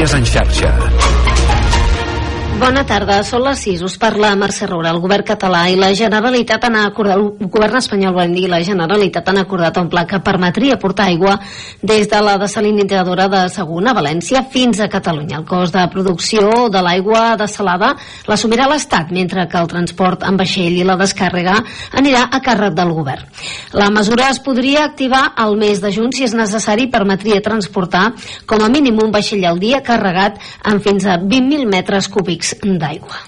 Notícies en xarxa. Bona tarda, són les 6. Us parla Mercè Roura. El govern català i la Generalitat han acordat, el govern espanyol, volem dir, la Generalitat han acordat un pla que permetria portar aigua des de la desalinitzadora de Segona, València, fins a Catalunya. El cost de producció de l'aigua desalada l'assumirà l'Estat, mentre que el transport amb vaixell i la descàrrega anirà a càrrec del govern. La mesura es podria activar al mes de juny si és necessari permetria transportar com a mínim un vaixell al dia carregat amb fins a 20.000 metres cúbics d'aigua.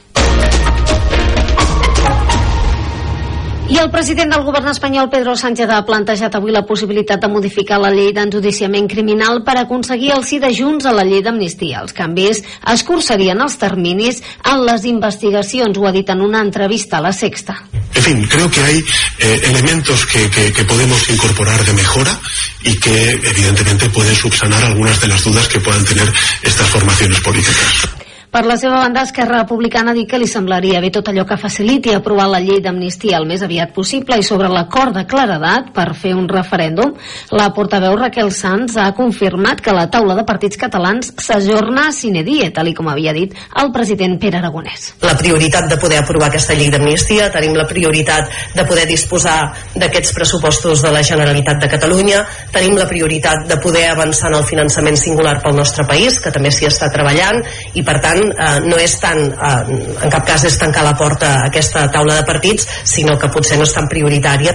I el president del govern espanyol, Pedro Sánchez, ha plantejat avui la possibilitat de modificar la llei d'enjudiciament criminal per aconseguir el sí de Junts a la llei d'amnistia. Els canvis escurçarien els terminis en les investigacions, ho ha dit en una entrevista a la Sexta. En fin, creo que hay eh, elementos que, que, que podemos incorporar de mejora y que evidentemente pueden subsanar algunas de las dudas que puedan tener estas formaciones políticas. Per la seva banda, Esquerra Republicana dit que li semblaria bé tot allò que faciliti aprovar la llei d'amnistia el més aviat possible i sobre l'acord de claredat per fer un referèndum, la portaveu Raquel Sanz ha confirmat que la taula de partits catalans s'ajorna sine die, tal com havia dit el president Pere Aragonès. La prioritat de poder aprovar aquesta llei d'amnistia, tenim la prioritat de poder disposar d'aquests pressupostos de la Generalitat de Catalunya, tenim la prioritat de poder avançar en el finançament singular pel nostre país, que també s'hi està treballant, i per tant eh, no és tant, eh, en cap cas és tancar la porta a aquesta taula de partits, sinó que potser no és tan prioritària.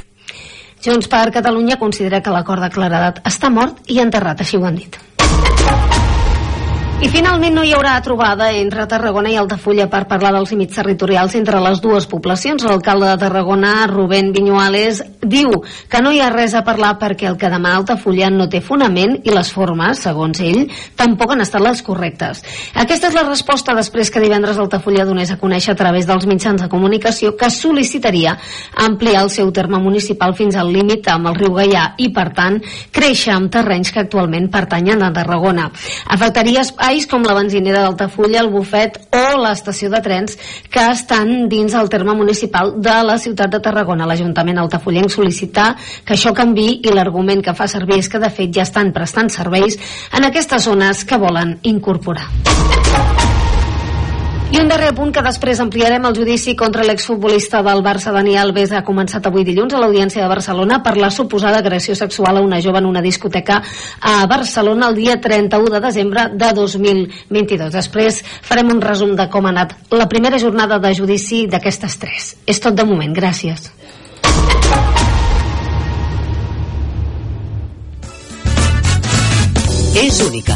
Junts per Catalunya considera que l'acord de claredat està mort i enterrat, així ho han dit. I finalment no hi haurà trobada entre Tarragona i Altafulla per parlar dels límits territorials entre les dues poblacions. L'alcalde de Tarragona, Rubén Viñuales, diu que no hi ha res a parlar perquè el que demà Altafulla no té fonament i les formes, segons ell, tampoc han estat les correctes. Aquesta és la resposta després que divendres Altafulla donés a conèixer a través dels mitjans de comunicació que sol·licitaria ampliar el seu terme municipal fins al límit amb el riu Gaià i, per tant, créixer amb terrenys que actualment pertanyen a Tarragona. Afectaria espais com la benzinera d'Altafulla, el bufet o l'estació de trens que estan dins el terme municipal de la ciutat de Tarragona. L'Ajuntament altafullenc sol·licitar que això canvi i l'argument que fa servir és que de fet ja estan prestant serveis en aquestes zones que volen incorporar. I un darrer punt que després ampliarem el judici contra l'exfutbolista del Barça Dani Alves ha començat avui dilluns a l'Audiència de Barcelona per la suposada agressió sexual a una jove en una discoteca a Barcelona el dia 31 de desembre de 2022. Després farem un resum de com ha anat la primera jornada de judici d'aquestes tres. És tot de moment. Gràcies. És única,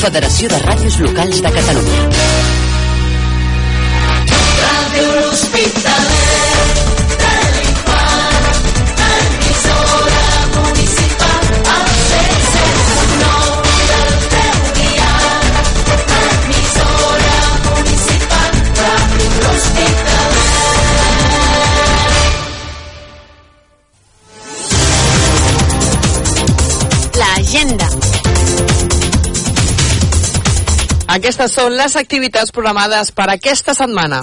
Federació de Ràdios Locals de Catalunya. Ràdio L'Hospitalet Aquestes són les activitats programades per aquesta setmana.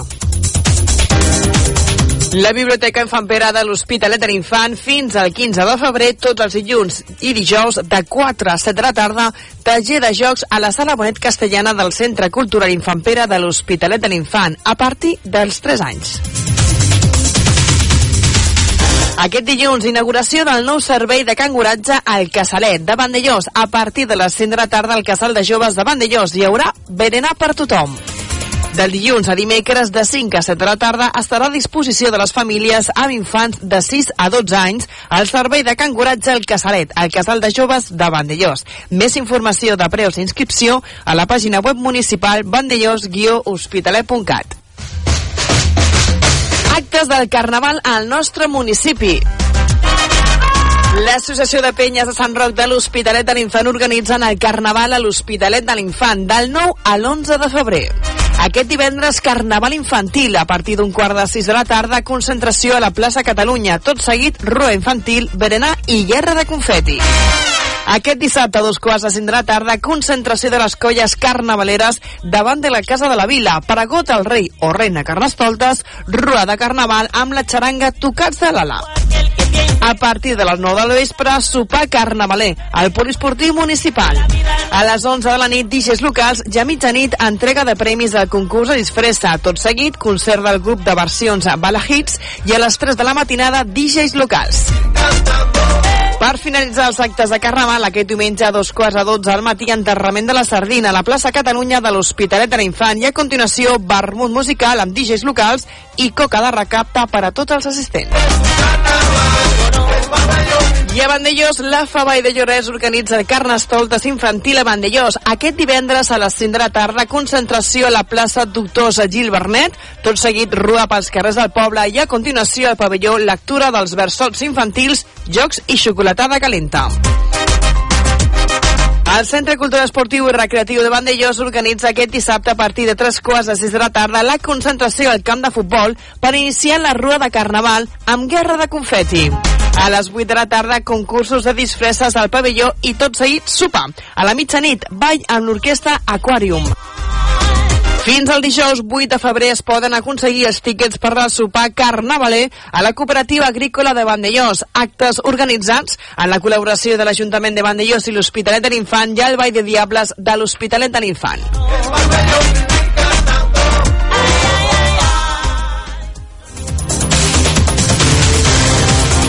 La Biblioteca Infant Pere de l'Hospitalet de l'Infant fins al 15 de febrer, tots els dilluns i dijous de 4 a 7 de la tarda, taller de jocs a la Sala Bonet Castellana del Centre Cultural Infant Pere de l'Hospitalet de l'Infant, a partir dels 3 anys. Aquest dilluns, inauguració del nou servei de canguratge al Casalet de Vandellós. A partir de les 5 de la tarda al Casal de Joves de Vandellós hi haurà berenar per tothom. Del dilluns a dimecres de 5 a 7 de la tarda estarà a disposició de les famílies amb infants de 6 a 12 anys al servei de canguratge al Casalet, al Casal de Joves de Vandellós. Més informació de preus i inscripció a la pàgina web municipal vandellós-hospitalet.cat. Actes del Carnaval al nostre municipi. L'Associació de Penyes de Sant Roc de l'Hospitalet de l'Infant organitzen el Carnaval a l'Hospitalet de l'Infant del 9 a l'11 de febrer. Aquest divendres, Carnaval Infantil, a partir d'un quart de sis de la tarda, concentració a la plaça Catalunya. Tot seguit, rua infantil, berenar i guerra de confeti. Aquest dissabte, a dos quarts de cinc de la tarda, concentració de les colles carnavaleres davant de la Casa de la Vila. Paragot al rei o reina Carnestoltes, rua de carnaval amb la xaranga Tocats de l'Ala. A partir de les 9 del vespre, sopar carnavaler al poliesportiu municipal. A les 11 de la nit, DJs locals, ja a mitjanit, entrega de premis al concurs de disfressa. Tot seguit, concert del grup de versions Bala Hits i a les 3 de la matinada, DJs locals. Per finalitzar els actes de Carnaval, aquest diumenge a dos quarts a dotze al matí, enterrament de la Sardina a la plaça Catalunya de l'Hospitalet de l'Infant i a continuació vermut musical amb DJs locals i coca de recapta per a tots els assistents. A Vandellós, la Favall de Llorès organitza el Carnestoltes infantil a Vandellós. Aquest divendres a les 5 de la tarda, concentració a la plaça Doctors Gil Bernet, tot seguit rua pels carrers del poble i a continuació al pavelló lectura dels versots infantils, jocs i xocolatada calenta. El Centre Cultural Esportiu i Recreatiu de Vandellós organitza aquest dissabte a partir de tres quarts de sis de la tarda la concentració al camp de futbol per iniciar la rua de Carnaval amb guerra de confeti. A les 8 de la tarda, concursos de disfresses al pavelló i tot seguit sopar. A la mitjanit, ball amb l'orquestra Aquarium. Fins al dijous 8 de febrer es poden aconseguir els tíquets per al sopar carnavaler a la cooperativa agrícola de Vandellós. Actes organitzats en la col·laboració de l'Ajuntament de Vandellós i l'Hospitalet de l'Infant i el Ball de Diables de l'Hospitalet de l'Infant.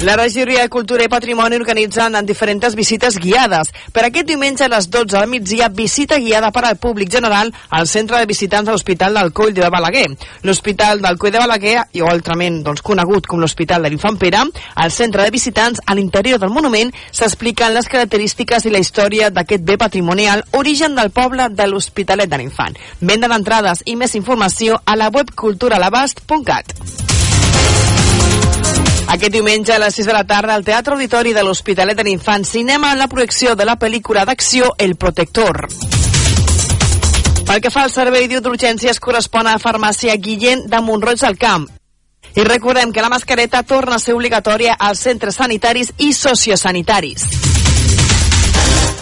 La regidoria de Cultura i Patrimoni organitzen en diferents visites guiades. Per aquest diumenge a les 12 del migdia, visita guiada per al públic general al centre de visitants de l'Hospital del Coll de Balaguer. L'Hospital del Coll de Balaguer, i altrament doncs, conegut com l'Hospital de l'Infant Pere, al centre de visitants, a l'interior del monument, s'expliquen les característiques i la història d'aquest bé patrimonial, origen del poble de l'Hospitalet de l'Infant. Venda d'entrades i més informació a la web culturalabast.cat. Aquest diumenge a les 6 de la tarda al Teatre Auditori de l'Hospitalet de l'Infant Cinema en la projecció de la pel·lícula d'acció El Protector. Pel que fa al servei d'urgències correspon a la farmàcia Guillén de Montroig del Camp. I recordem que la mascareta torna a ser obligatòria als centres sanitaris i sociosanitaris.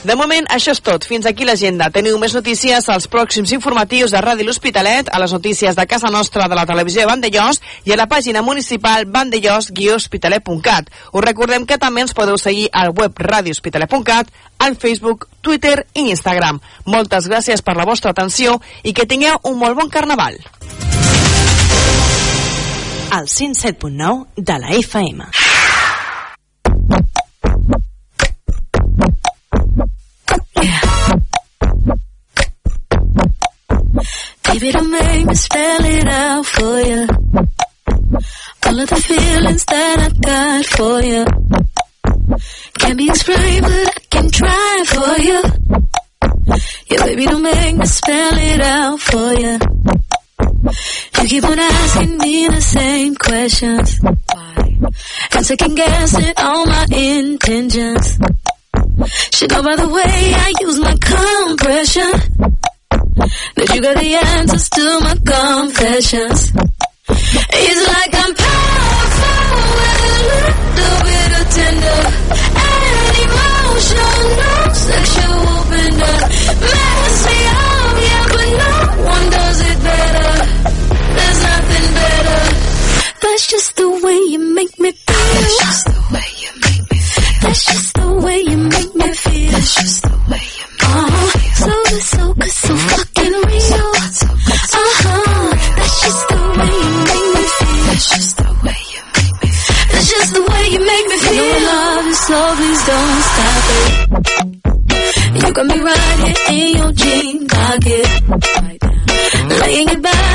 De moment, això és tot. Fins aquí l'agenda. Teniu més notícies als pròxims informatius de Ràdio L'Hospitalet, a les notícies de casa nostra de la televisió de Vandellós i a la pàgina municipal vandellós-hospitalet.cat. Us recordem que també ens podeu seguir al web radiohospitalet.cat, al Facebook, Twitter i Instagram. Moltes gràcies per la vostra atenció i que tingueu un molt bon carnaval. al 107.9 de la FM. Baby, don't make me spell it out for you. All of the feelings that I got for you. Can't be explained, but I can try for you. Yeah, baby, don't make me spell it out for you. You keep on asking me the same questions. Why? And second guessing all my intentions. Should go by the way I use my compression that you got the answers to my confessions. It's like I'm powerful with a little bit of tender and emotional, sexual bender. Messy, oh yeah, but no one does it better. There's nothing better. That's just the way you make me feel. That's just the way you make me feel. That's just the way you make me feel. That's just the way you soca, soca, so fucking real. Uh huh. That's just the way you make me feel. That's just the way you make me feel. That's just the way you make me feel. Your love is so please don't stop it. You got me right here in your jean pocket, laying it back.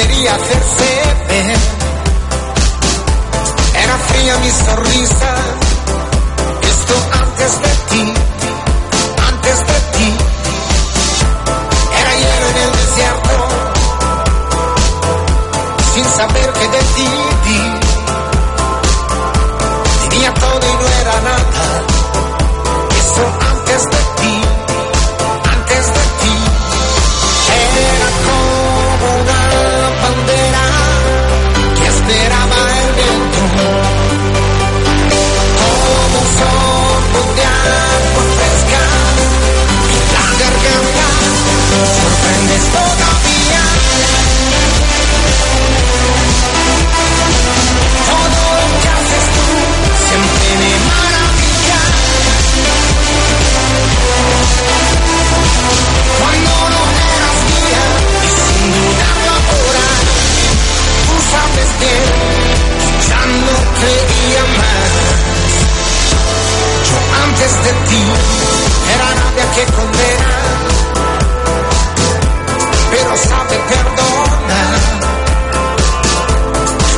quería hacerse ver. Era fría mi sonrisa, esto antes de ti, antes de ti. Era hielo en el desierto, sin saber que de ti. Tenía todo y no era nada, esto antes de ti. teste è la rabbia che condena però sa che perdona.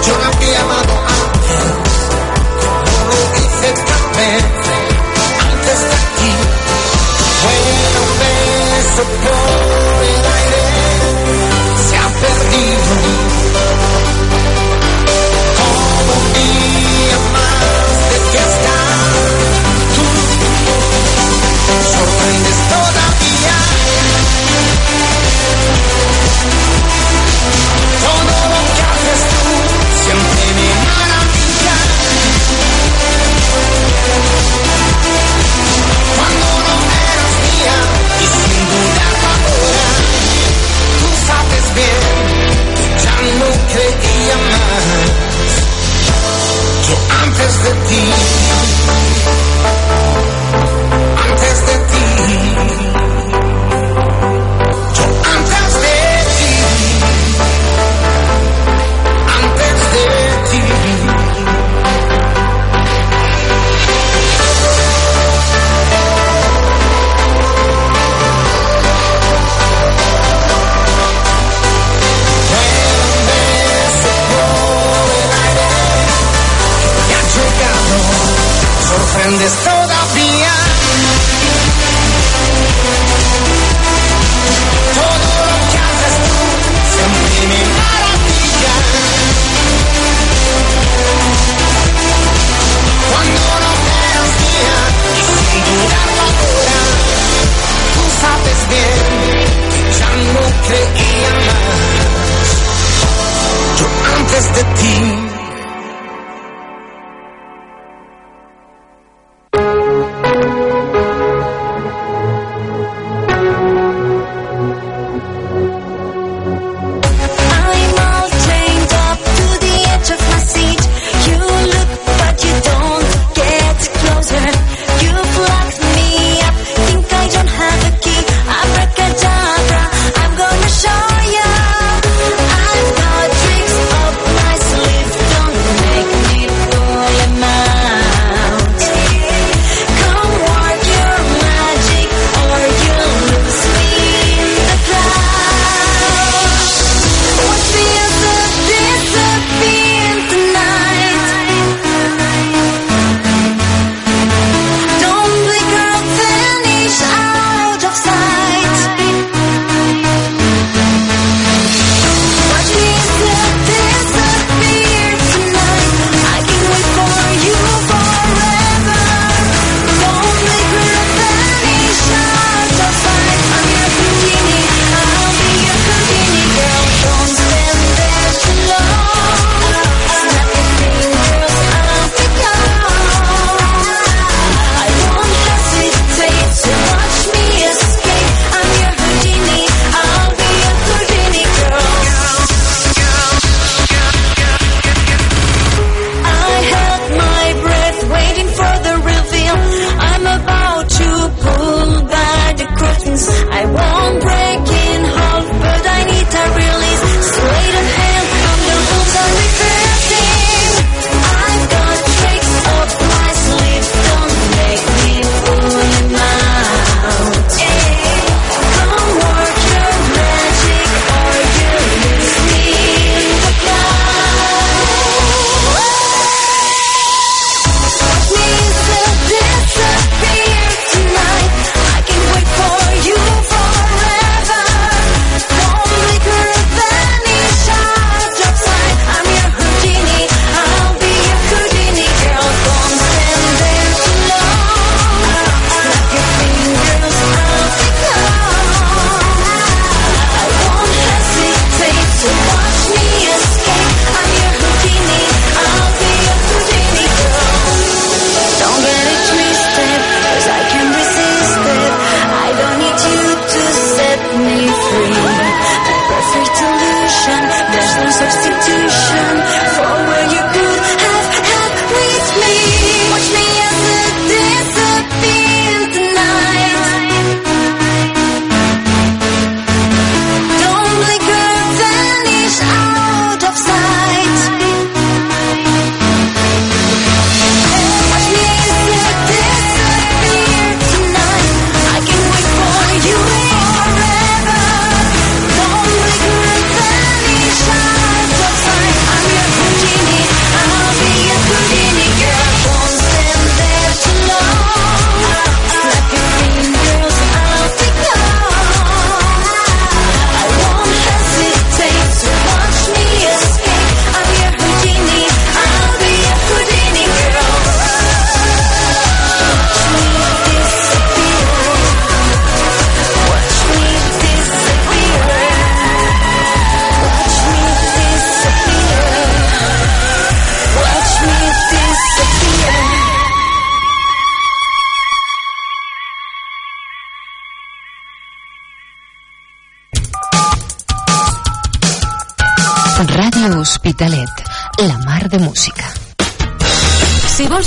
Yo la había amado antes, no lo hice tal vez.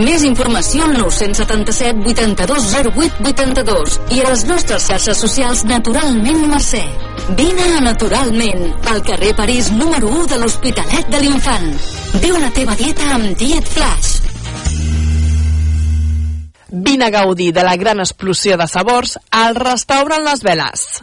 Més informació al 977 82 08 82 i a les nostres xarxes socials Naturalment Mercè. Vine a Naturalment, al carrer París número 1 de l'Hospitalet de l'Infant. Viu la teva dieta amb Diet Flash. Vine a gaudir de la gran explosió de sabors al restaurant Les Veles.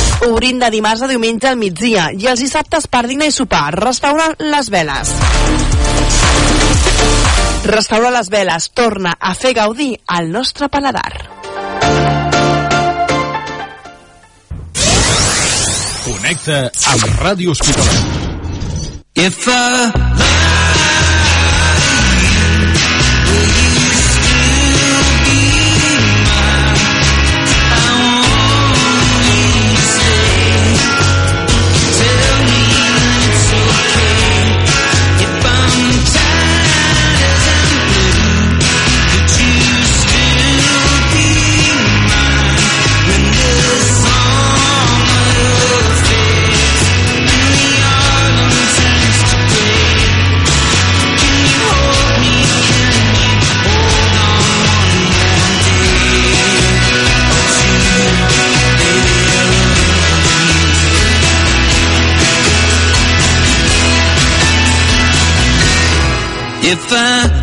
Obrint de dimarts a diumenge al migdia i els dissabtes per dinar i sopar. Restaurant Les Veles. Restaurant Les Veles torna a fer gaudir al nostre paladar. Connecta amb Ràdio Hospitalet. If I If I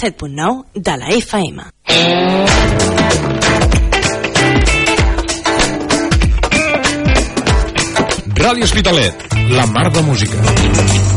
107.9 de la FM. Ràdio Hospitalet, la mar de música.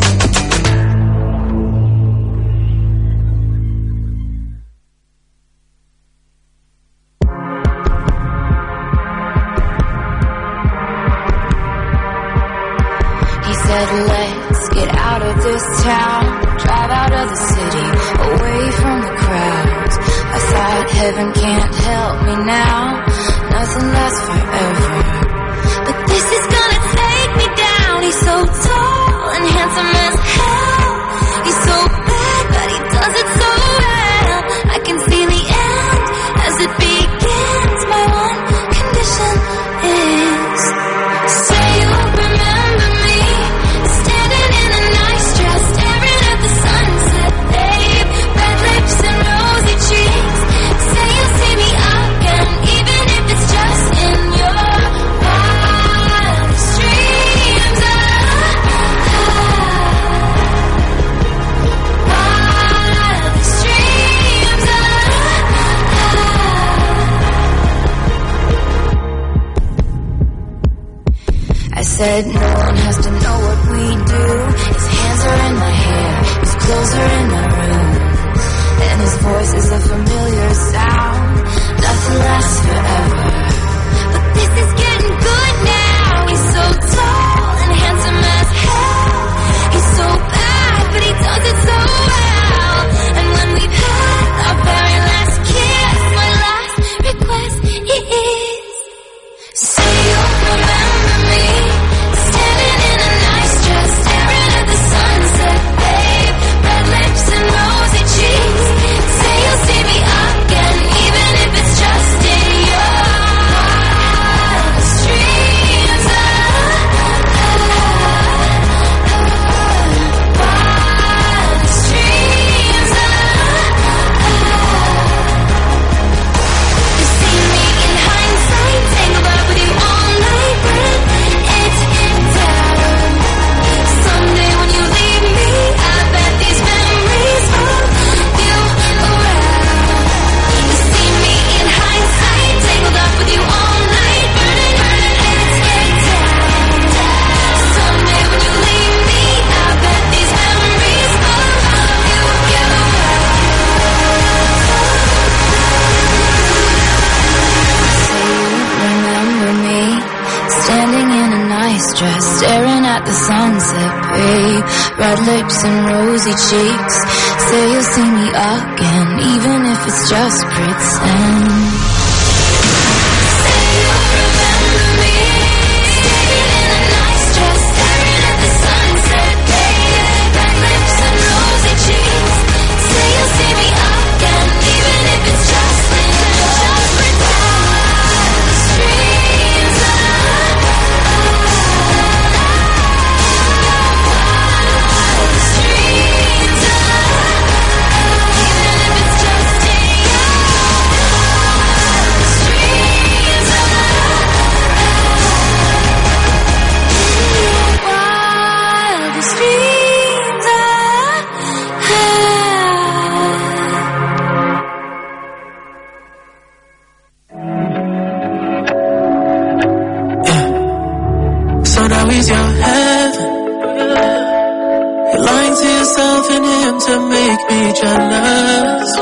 jealous.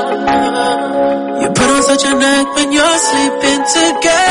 You put on such a act when you're sleeping together.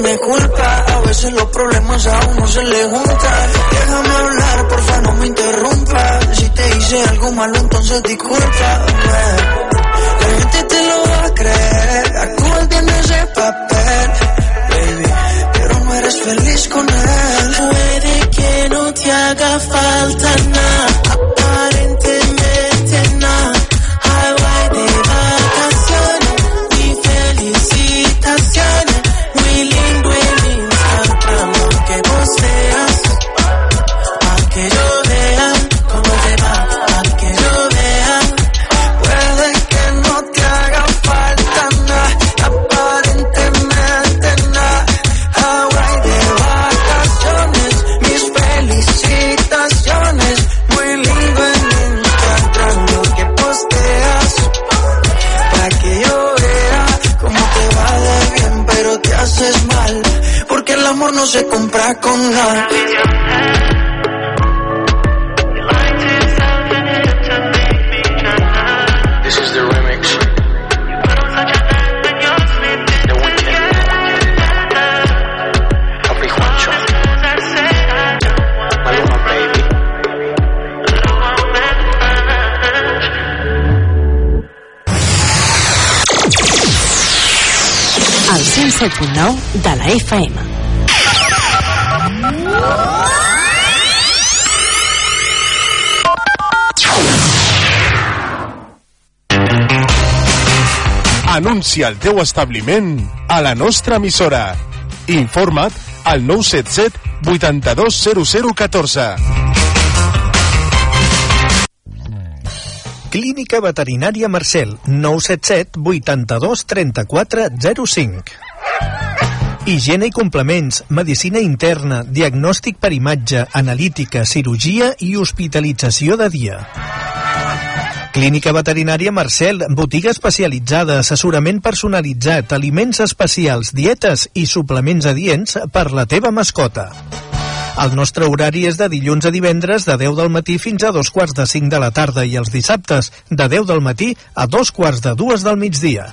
Me culpa. A veces los problemas a uno se le juntan Déjame hablar porfa no me interrumpas Si te hice algo malo entonces disculpa. La gente te lo va a creer. Actúas bien ese papel Baby. Pero no eres feliz con él. Puede que no te haga falta nada, se compra con nada. This is the remix. The Weeknd. Papi Juancho. Maluma, baby. El 107.9 de la FM. Anuncia el teu establiment a la nostra emissora. Informa't al 977 820014. Clínica Veterinària Marcel, 977 82 34 05. Higiene i complements, medicina interna, diagnòstic per imatge, analítica, cirurgia i hospitalització de dia. Clínica Veterinària Marcel, botiga especialitzada, assessorament personalitzat, aliments especials, dietes i suplements adients per la teva mascota. El nostre horari és de dilluns a divendres de 10 del matí fins a dos quarts de 5 de la tarda i els dissabtes de 10 del matí a dos quarts de dues del migdia.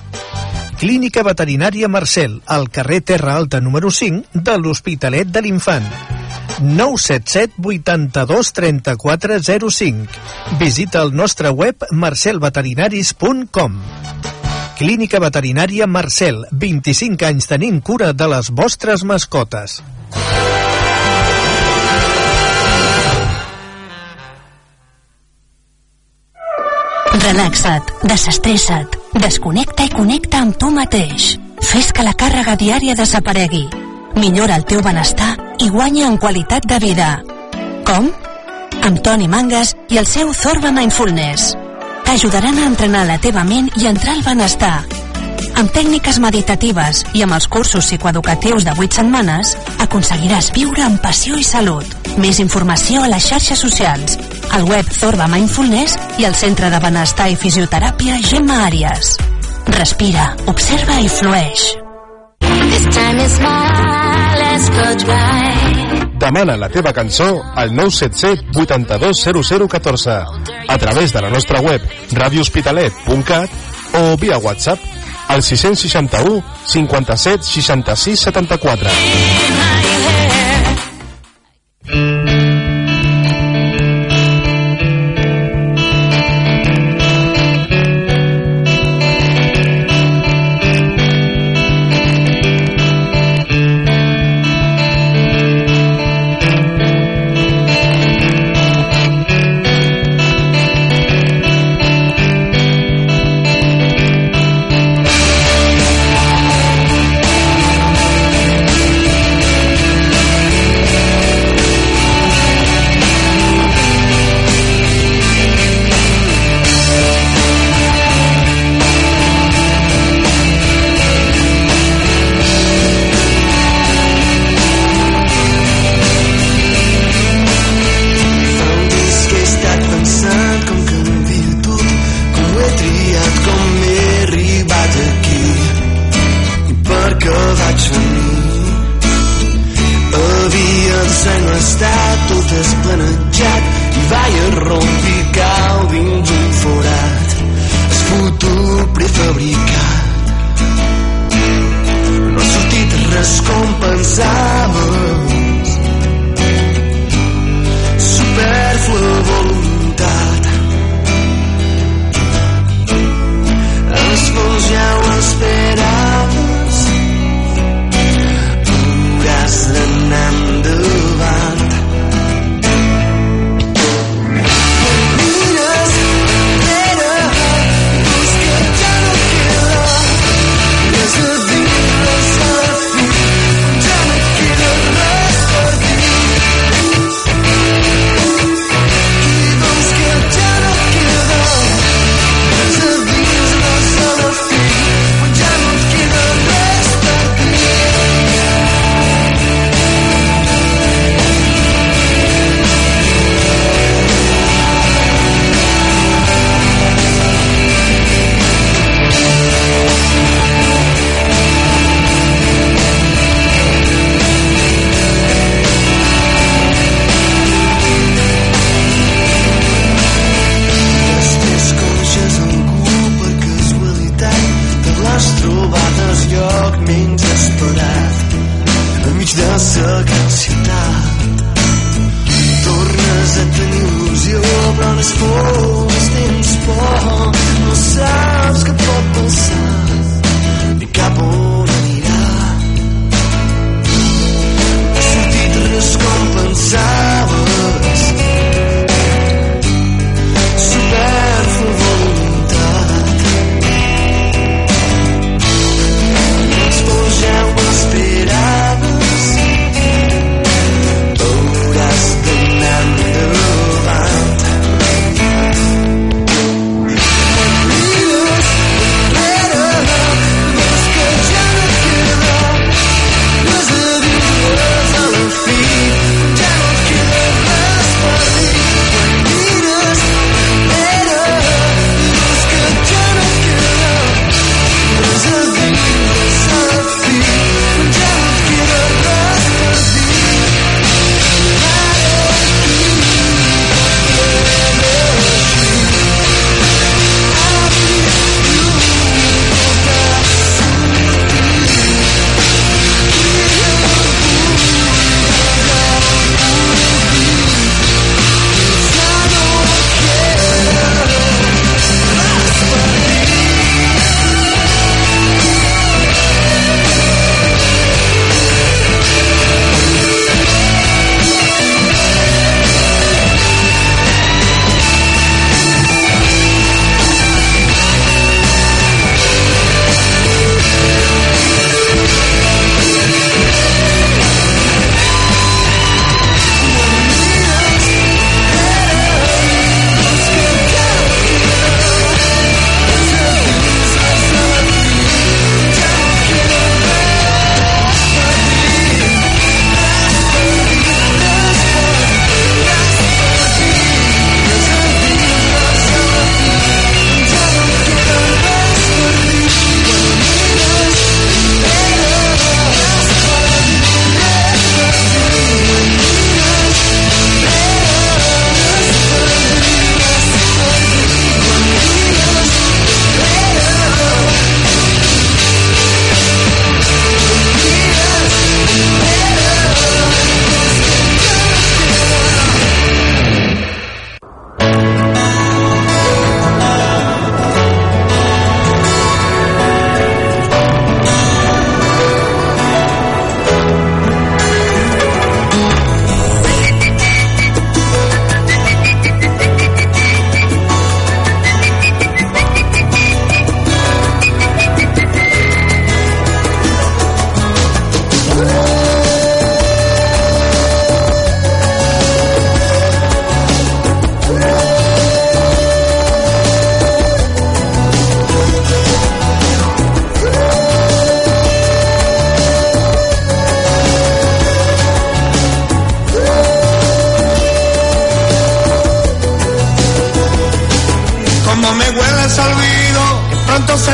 Clínica Veterinària Marcel, al carrer Terra Alta número 5 de l'Hospitalet de l'Infant. 977 82 34 05. Visita el nostre web marcelveterinaris.com. Clínica Veterinària Marcel, 25 anys tenint cura de les vostres mascotes. Relaxa't, desestressa't, desconnecta i connecta amb tu mateix. Fes que la càrrega diària desaparegui. Millora el teu benestar i guanya en qualitat de vida. Com? Amb Toni Mangas i el seu Zorba Mindfulness. T'ajudaran a entrenar la teva ment i entrar al benestar. Amb tècniques meditatives i amb els cursos psicoeducatius de 8 setmanes, aconseguiràs viure amb passió i salut. Més informació a les xarxes socials, al web Zorba Mindfulness i al Centre de Benestar i Fisioteràpia Gemma Àries. Respira, observa i flueix. Demana la teva cançó al 977 820014 a través de la nostra web radiohospitalet.cat o via WhatsApp al 661 57 66 74.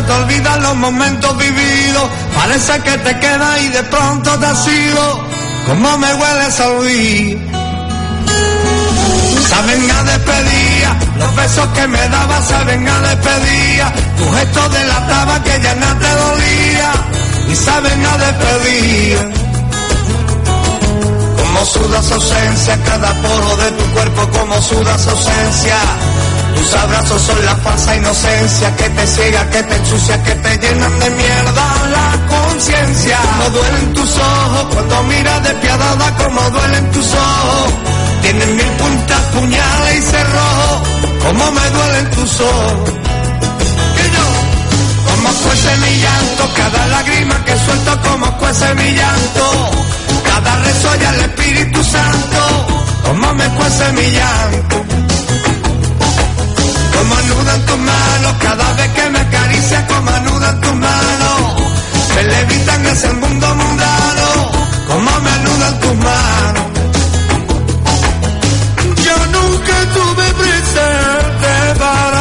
Te olvidan los momentos vividos. Parece que te queda y de pronto te has ido. Como me hueles a oír. Saben a despedida, los besos que me daba saben a despedida. Tu gesto delataba que ya nada te dolía. Y saben a despedida. Como sudas ausencia, cada poro de tu cuerpo como sudas ausencia. Tus abrazos son la falsa inocencia que te ciega, que te ensucia, que te llenan de mierda la conciencia. Como duelen tus ojos cuando miras despiadada, como duelen tus ojos. Tienen mil puntas, puñales y cerrojos, como me duelen tus ojos. Que yo, como fuese mi llanto, cada lágrima que suelto, como fuese mi llanto. Cada rezo y al Espíritu Santo, como me cuece mi llanto. Como anudan tus manos, cada vez que me acaricia, como anudan tus manos. Me levitan hacia el mundo mundano, como me anudan tus manos. Yo nunca tuve presente para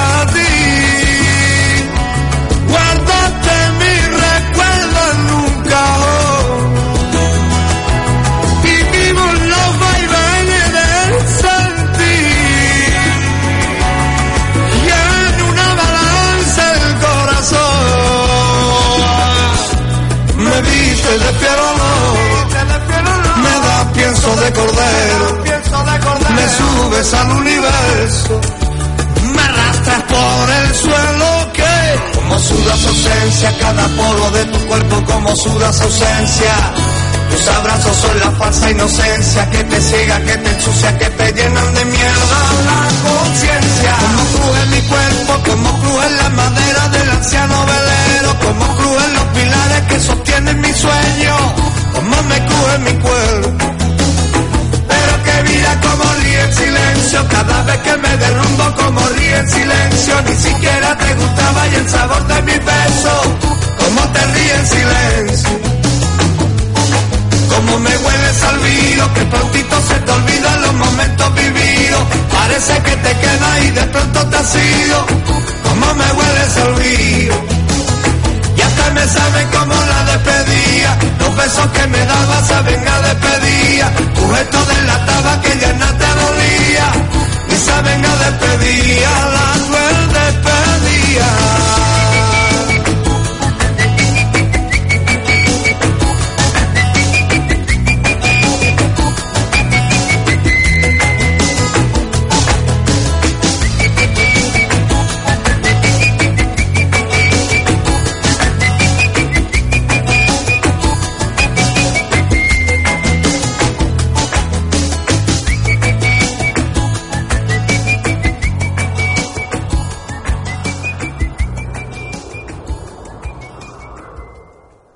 dice de fiel olor, me da pienso de cordero, me subes al universo, me arrastras por el suelo que como sudas ausencia, cada poro de tu cuerpo como sudas ausencia. Tus abrazos son la falsa inocencia que te ciega, que te ensucia, que te llenan de mierda la conciencia. Como cruje mi cuerpo, como cruje la madera del anciano velero, como crujen los pilares que sostienen mi sueño, como me cruje mi cuerpo. Pero que vida como ríe en silencio, cada vez que me derrumbo como ríe en silencio, ni siquiera te gustaba y el sabor de mi beso, como te ríe en silencio. Como me hueles al vino, que prontito se te olvidan los momentos vividos. Parece que te queda y de pronto te has ido. Como me hueles al vino. Y hasta me saben como la despedía. Los besos que me daba saben a despedida. Tu gesto delataba que ya nada te dolía. Y saben a despedida, la cruel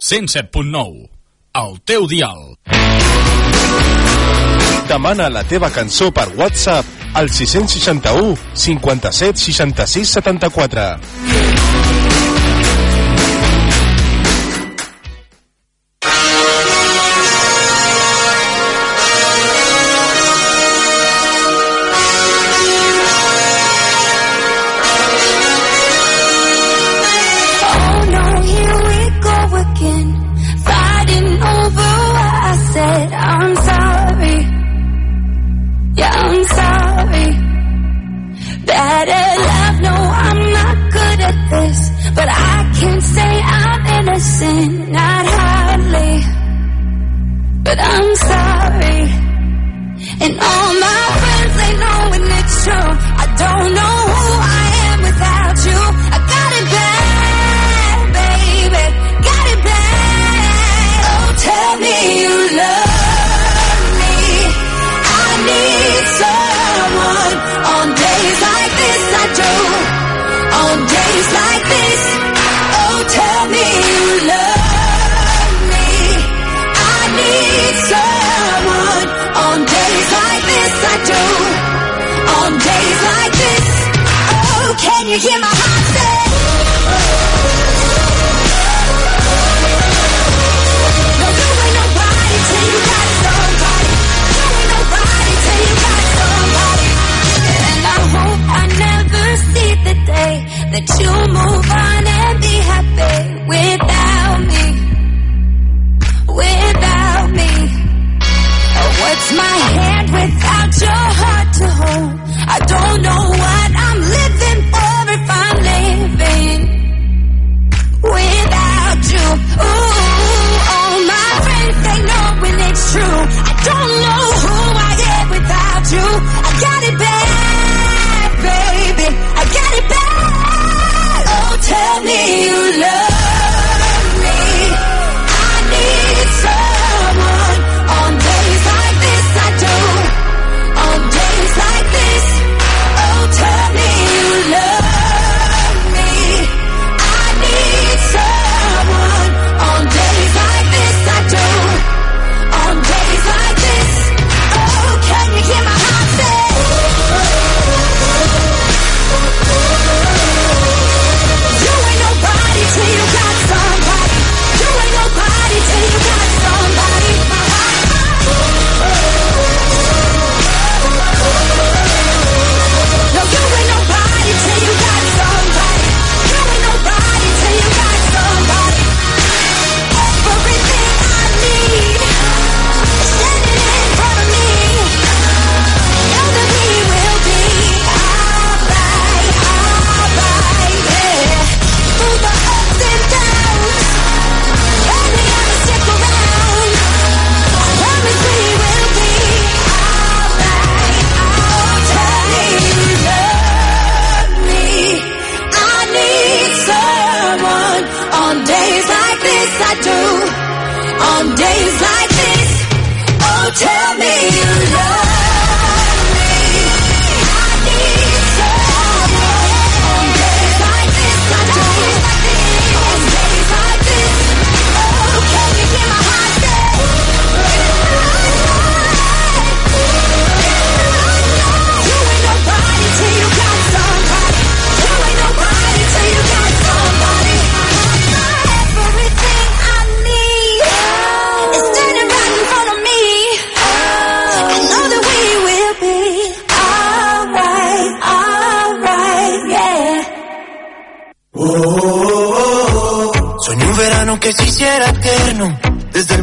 despedida. El teu dial. Demana la teva cançó per WhatsApp al 661 57 66 74.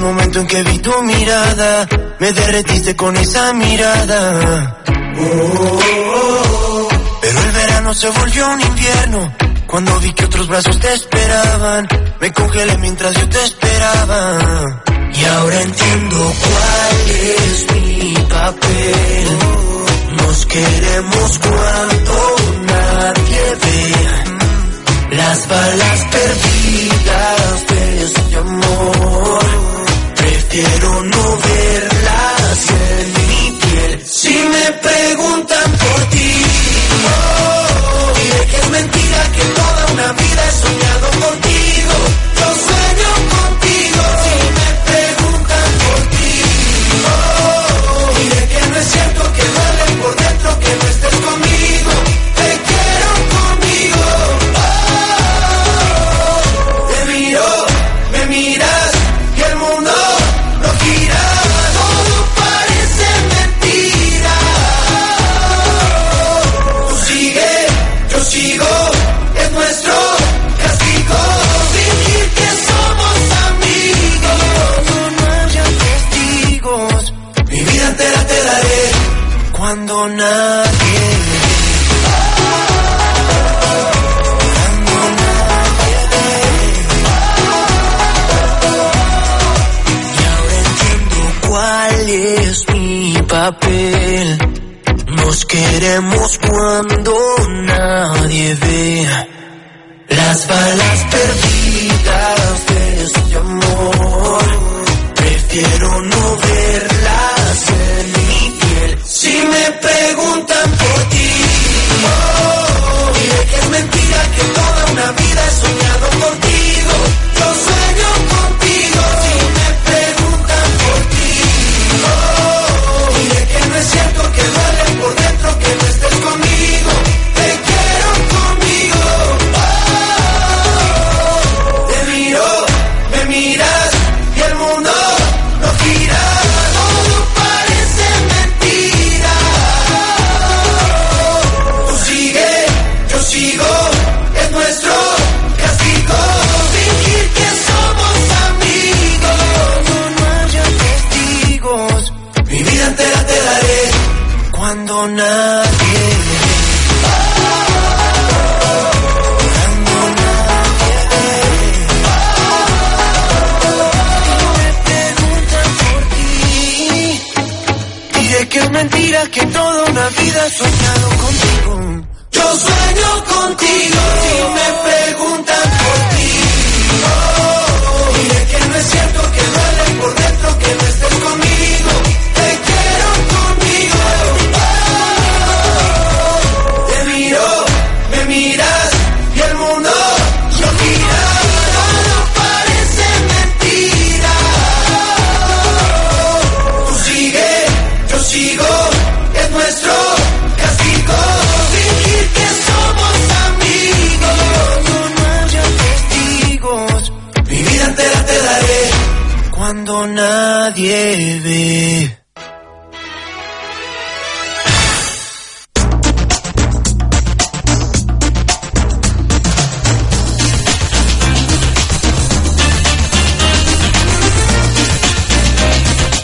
momento en que vi tu mirada, me derretiste con esa mirada. Oh, Pero el verano se volvió un invierno. Cuando vi que otros brazos te esperaban, me congelé mientras yo te esperaba. Y ahora entiendo cuál es mi papel. Nos queremos cuando nadie ve. Las balas perdidas de este amor Quiero no verla hacia mi piel. Si me preguntan por ti, oh, diré que es mentira que cuando nadie ve las balas perdidas de este amor. Prefiero no verlas en mi piel. Si me preguntan por ti, oh, diré que es mentira que toda una vida he soñado. soñado contigo. Yo sueño con nadie.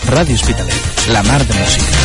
Radio Hospitalet, la mar de música.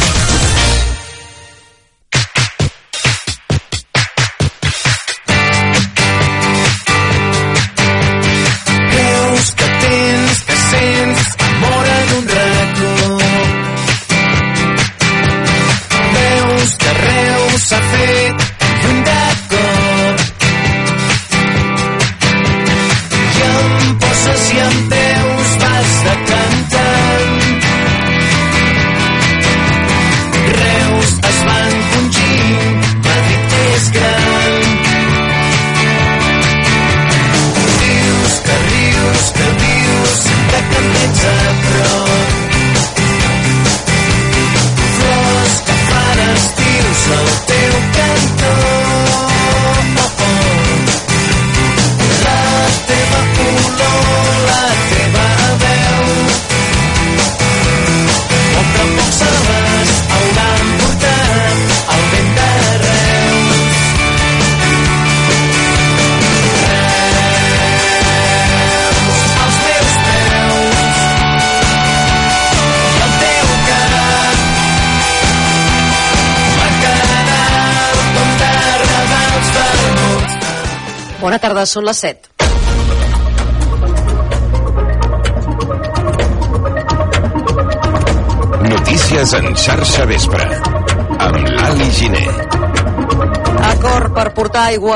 són les 7. Notícies en xarxa vespre amb l'Ali Giné. Acord per portar aigua